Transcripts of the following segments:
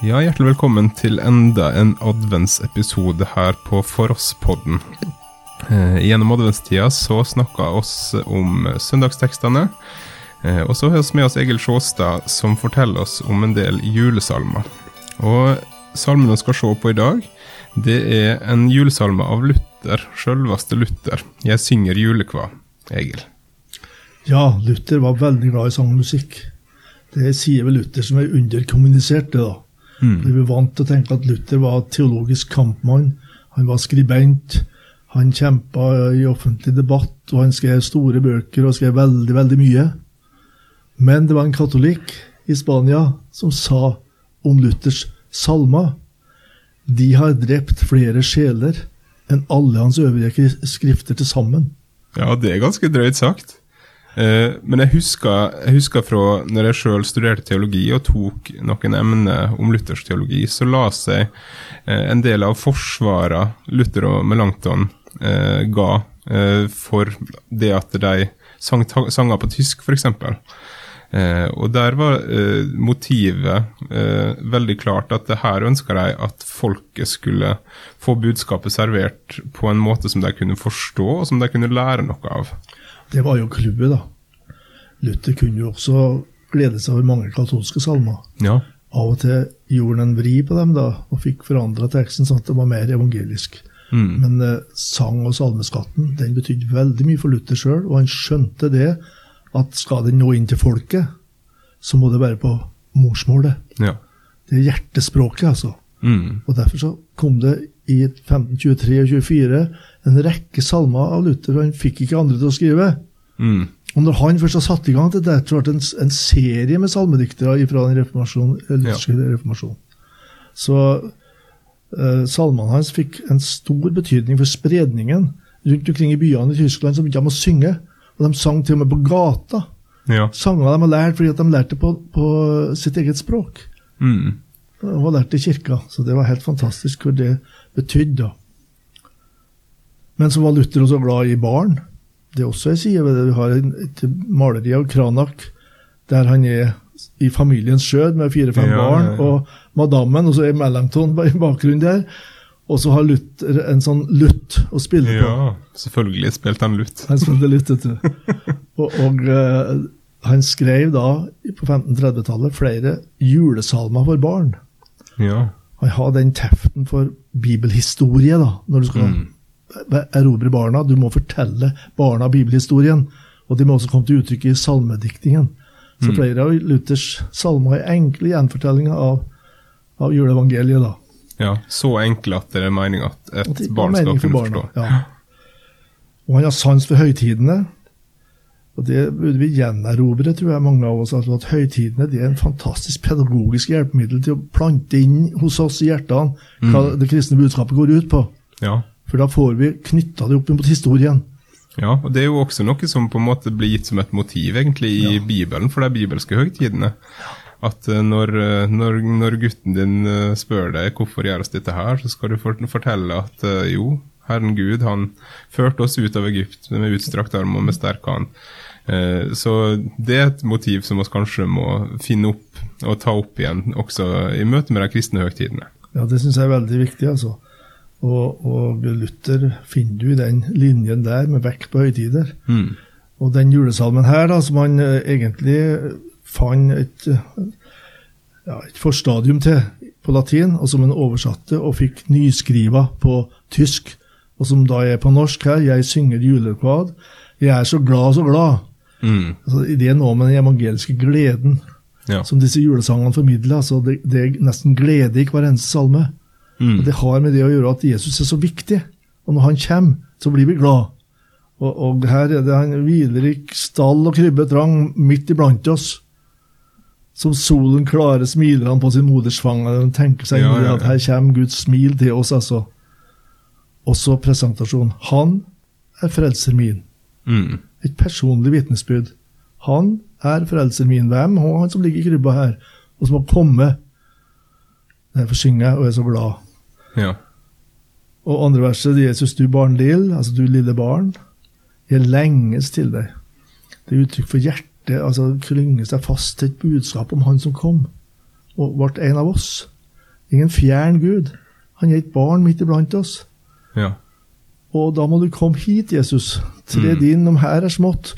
Ja, Hjertelig velkommen til enda en adventsepisode her på For oss-podden. Eh, gjennom adventstida så snakka oss om søndagstekstene. Eh, og så har vi med oss Egil Sjåstad, som forteller oss om en del julesalmer. Og salmen vi skal se på i dag, det er en julesalme av Luther, sjølveste Luther. 'Jeg synger julekva', Egil. Ja, Luther var veldig glad i sang og musikk. Det sier vel Luther som er underkommunisert, det, da. Mm. Vi er vant til å tenke at Luther var teologisk kampmann. Han var skribent. Han kjempa i offentlig debatt, og han skrev store bøker og skrev veldig, veldig mye. Men det var en katolikk i Spania som sa om Luthers salmer de har drept flere sjeler enn alle hans øvrige skrifter til sammen. Ja, det er ganske drøyt sagt. Eh, men jeg husker, jeg husker, fra når jeg sjøl studerte teologi og tok noen emner om luthersk teologi, så la seg eh, en del av forsvara Luther og Melanchthon eh, ga for det at de sang sanger på tysk, f.eks. Og der var motivet veldig klart at her ønska de at folket skulle få budskapet servert på en måte som de kunne forstå, og som de kunne lære noe av. Det var jo clouet, da. Luther kunne jo også glede seg over mange katolske salmer. Ja. Av og til gjorde han en vri på dem da, og fikk forandra teksten sånn at det var mer evangelisk. Mm. Men eh, sang- og salmeskatten den betydde veldig mye for Luther sjøl, og han skjønte det at skal den nå inn til folket, så må det være på morsmålet. Ja. Det er hjertespråket, altså. Mm. Og Derfor så kom det i 1523 og 24 en rekke salmer av Luther, og han fikk ikke andre til å skrive. Mm. Og når han først har satt i gang til det, så ble det en, en serie med salmediktere fra den reformasjonen, lutherske ja. reformasjonen. Så uh, salmene hans fikk en stor betydning for spredningen rundt omkring i byene i Tyskland, som begynte å synge. Og de sang til og med på gata. Ja. Sanger de har lært fordi de lærte på, på sitt eget språk. Mm. Og var lært i kirka. Så det var helt fantastisk hva det betydde. Men så var Luther også glad i barn. Det er også ei side ved det. Vi har et maleri av Kranak der han er i familiens skjød med fire-fem ja, barn, ja, ja. og madammen, og så er Mellington i bakgrunnen der. Og så har Luther en sånn lutt å spille på. Ja, selvfølgelig spilte han lutt. Han spilte lutt, vet du. og, og uh, han skrev da på 1530-tallet flere julesalmer for barn. Ja. Han har den teften for bibelhistorie, da, når du skal mm erobre barna. Du må fortelle barna bibelhistorien. Og de må også komme til uttrykk i salmediktingen. Så mm. flere av Luthers salmer er enkle gjenfortellinger av, av juleevangeliet. da. Ja, Så enkle at det er meninga at et at barn skal kunne forstå. Ja. Og han har sans for høytidene. Og det burde vi gjenerobre, tror jeg, mange av oss. Altså at Høytidene det er en fantastisk pedagogisk hjelpemiddel til å plante inn hos oss i hjertene hva mm. det kristne budskapet går ut på. Ja. For da får vi knytta det opp mot historien. Ja, og det er jo også noe som på en måte blir gitt som et motiv egentlig i ja. Bibelen for de bibelske høytidene. At eh, når, eh, når, når, gutten din eh, spør deg hvorfor gjøres dette her, så skal du fortelle at jo, Herren Gud han førte oss ut av Egypt med utstrakt arm og med sterk hånd. Så det er et motiv som vi kanskje må finne opp og ta opp igjen også i møte med de kristne høytidene. Ja, det syns jeg er veldig viktig. altså. Og, og, Luther finner du i den linjen der med vekt på høytider. Mm. Og den julesalmen her, da, som han uh, egentlig fant et, ja, et forstadium til på latin, og som han oversatte og fikk nyskriva på tysk, og som da er på norsk her 'Jeg synger julekvad'. Jeg er så glad, så glad. Mm. Altså, det er med den evangeliske gleden ja. som disse julesangene formidler. Altså, det, det, er nesten glede i hver eneste salme. Mm. Og Det har med det å gjøre at Jesus er så viktig. Og når han kommer, så blir vi glad. Og, og her er det han hviler i stall og krybbe trang midt iblant oss. Som solen klare smiler han på sin moders fang. Han tenker seg ja, ja. at her kommer Guds smil til oss, altså. Også presentasjon. Han er frelser min. Mm. Et personlig vitnesbyrd. Han er frelseren min. Hvem? Han som ligger i krybba her, og som har kommet. Derfor synger jeg og er så glad. Ja. Og andre verset, Jesus, du barnlill, altså du lille barn, jeg lenges til deg. Det er uttrykk for hjertet, altså klynger seg fast til et budskap om Han som kom, og ble en av oss. ingen fjern Gud. Han er et barn midt iblant oss. Ja. Og da må du komme hit, Jesus. Tre din, inn om her er smått.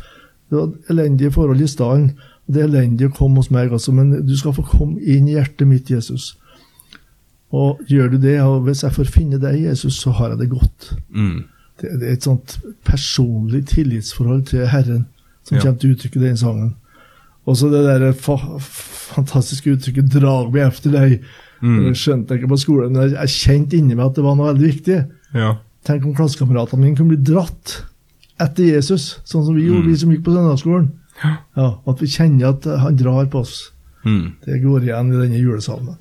Det var elendige forhold i stallen. Det er elendig å komme hos meg altså. men du skal få komme inn i hjertet mitt, Jesus. Og gjør du det, og hvis jeg får finne deg, Jesus, så har jeg det godt. Mm. Det, det er et sånt personlig tillitsforhold til Herren som Ja. kommer til uttrykk i den sangen. Og så det der fa fantastiske uttrykket 'drag meg efter deg'. Mm. Det skjønte jeg ikke på skolen, men jeg kjente inni meg at det var noe veldig viktig. Ja. Tenk om klassekameratene mine kunne bli dratt etter Jesus, sånn som vi gjorde, Mm. vi som gikk på søndagsskolen. Ja, At vi kjenner at han drar på oss. Mm. Det går igjen i denne julesalmen.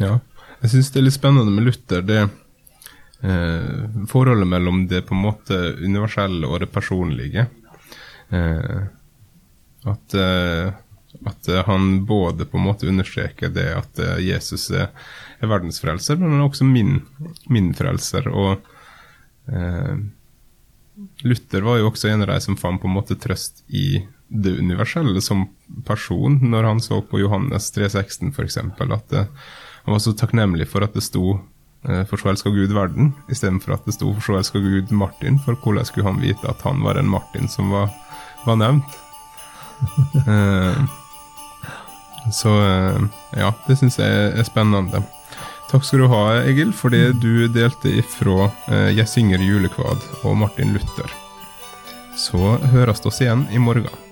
Ja. Jeg syns det er litt spennende med Luther, det eh, forholdet mellom det på en måte universelle og det personlige. Eh, at, eh, at han både på en måte understreker det at eh, Jesus er, er verdens frelser, men han er også min, min frelser. Og eh, Luther var jo også en av de som fant på en måte trøst i det universelle som person, når han så på Johannes 3,16 f.eks. At det, han var så takknemlig for at det sto eh, 'For så elska Gud verden', istedenfor at det sto 'For så elska Gud Martin'. For hvordan skulle han vite at han var en Martin som var, var nevnt? Eh, så eh, ja, det syns jeg er spennende. Takk skal du ha, Egil, for det du delte ifra eh, 'Jeg synger julekvad' og Martin Luther. Så høres vi oss igjen i morgen.